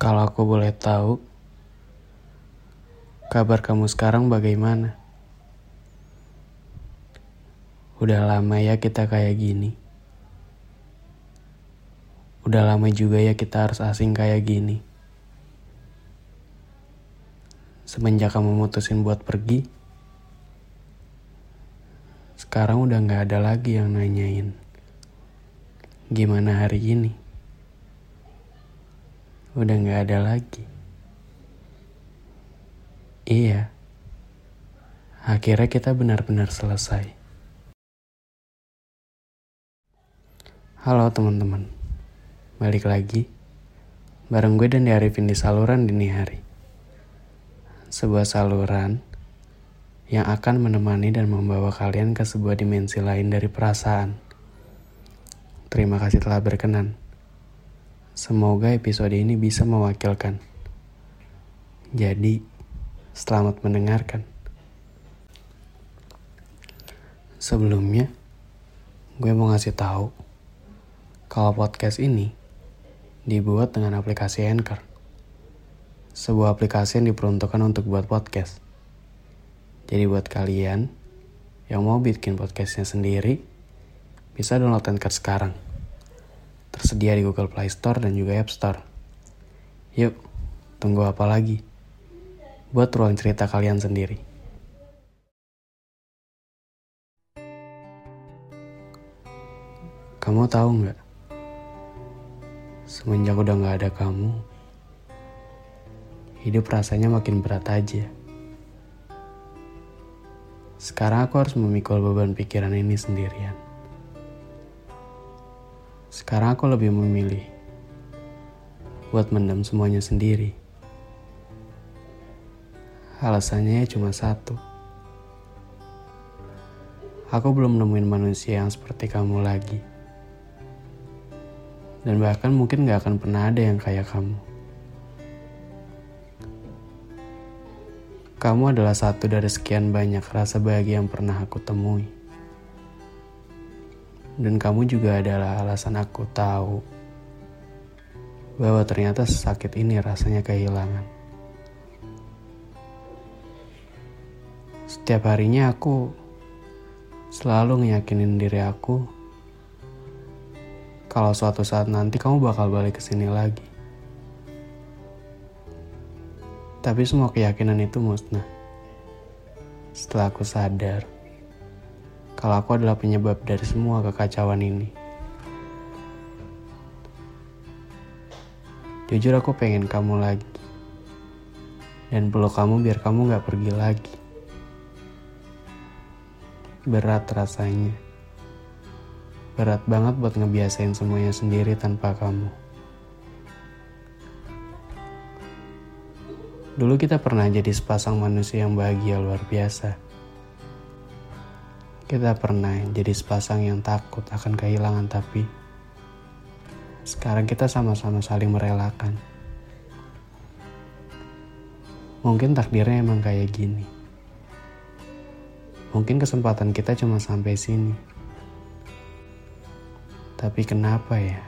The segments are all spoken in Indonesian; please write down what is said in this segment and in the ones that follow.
Kalau aku boleh tahu, kabar kamu sekarang bagaimana? Udah lama ya kita kayak gini. Udah lama juga ya kita harus asing kayak gini. Semenjak kamu mutusin buat pergi, sekarang udah gak ada lagi yang nanyain. Gimana hari ini? Udah gak ada lagi. Iya. Akhirnya kita benar-benar selesai. Halo teman-teman. Balik lagi. Bareng gue dan Arifin di saluran dini hari. Sebuah saluran yang akan menemani dan membawa kalian ke sebuah dimensi lain dari perasaan. Terima kasih telah berkenan. Semoga episode ini bisa mewakilkan. Jadi, selamat mendengarkan. Sebelumnya, gue mau ngasih tahu kalau podcast ini dibuat dengan aplikasi Anchor. Sebuah aplikasi yang diperuntukkan untuk buat podcast. Jadi buat kalian yang mau bikin podcastnya sendiri, bisa download Anchor sekarang. Tersedia di Google Play Store dan juga App Store. Yuk, tunggu apa lagi? Buat ruang cerita kalian sendiri. Kamu tahu nggak? Semenjak udah nggak ada kamu, hidup rasanya makin berat aja. Sekarang aku harus memikul beban pikiran ini sendirian. Sekarang aku lebih memilih buat mendam semuanya sendiri. Alasannya cuma satu. Aku belum nemuin manusia yang seperti kamu lagi. Dan bahkan mungkin gak akan pernah ada yang kayak kamu. Kamu adalah satu dari sekian banyak rasa bahagia yang pernah aku temui. Dan kamu juga adalah alasan aku tahu bahwa ternyata sakit ini rasanya kehilangan. Setiap harinya aku selalu ngeyakinin diri aku kalau suatu saat nanti kamu bakal balik ke sini lagi. Tapi semua keyakinan itu musnah. Setelah aku sadar kalau aku adalah penyebab dari semua kekacauan ini. Jujur aku pengen kamu lagi. Dan peluk kamu biar kamu gak pergi lagi. Berat rasanya. Berat banget buat ngebiasain semuanya sendiri tanpa kamu. Dulu kita pernah jadi sepasang manusia yang bahagia luar biasa. Kita pernah jadi sepasang yang takut akan kehilangan tapi sekarang kita sama-sama saling merelakan. Mungkin takdirnya emang kayak gini. Mungkin kesempatan kita cuma sampai sini. Tapi kenapa ya?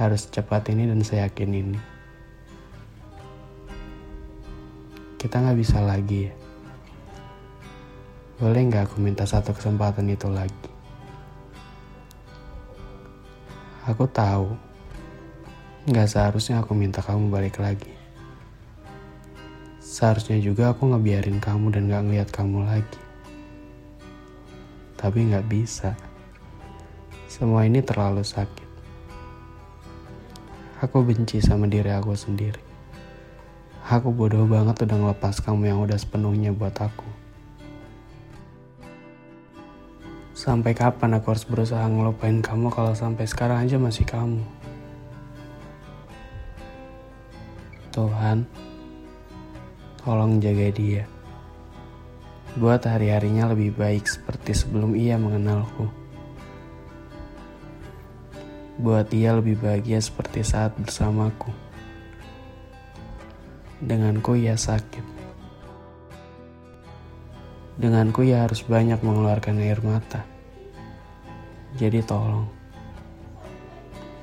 Harus cepat ini dan saya yakin ini. kita nggak bisa lagi ya. Boleh nggak aku minta satu kesempatan itu lagi? Aku tahu, nggak seharusnya aku minta kamu balik lagi. Seharusnya juga aku ngebiarin kamu dan nggak ngeliat kamu lagi. Tapi nggak bisa. Semua ini terlalu sakit. Aku benci sama diri aku sendiri. Aku bodoh banget udah ngelepas kamu yang udah sepenuhnya buat aku. Sampai kapan aku harus berusaha ngelupain kamu kalau sampai sekarang aja masih kamu? Tuhan, tolong jaga dia. Buat hari-harinya lebih baik seperti sebelum ia mengenalku. Buat ia lebih bahagia seperti saat bersamaku. Denganku ia sakit. Denganku ia harus banyak mengeluarkan air mata. Jadi tolong,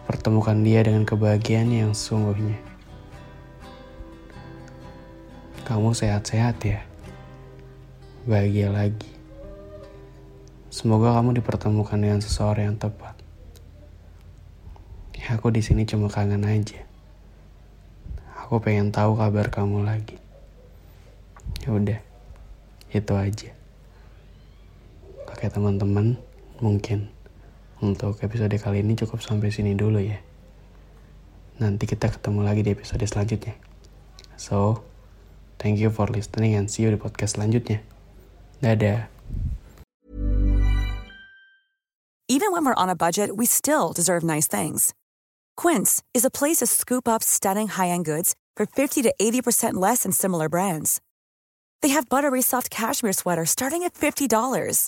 pertemukan dia dengan kebahagiaan yang sungguhnya. Kamu sehat-sehat ya. Bahagia lagi. Semoga kamu dipertemukan dengan seseorang yang tepat. Ya, aku di sini cuma kangen aja. Aku pengen tahu kabar kamu lagi. Ya udah, itu aja. Oke teman-teman, mungkin untuk episode kali ini cukup sampai sini dulu ya. Nanti kita ketemu lagi di episode selanjutnya. So, Thank you for listening and see you di podcast selanjutnya. Dadah. Even when we're on a budget, we still deserve nice things. Quince is a place to scoop up stunning high-end goods for 50 to 80% less than similar brands. They have buttery soft cashmere sweaters starting at $50,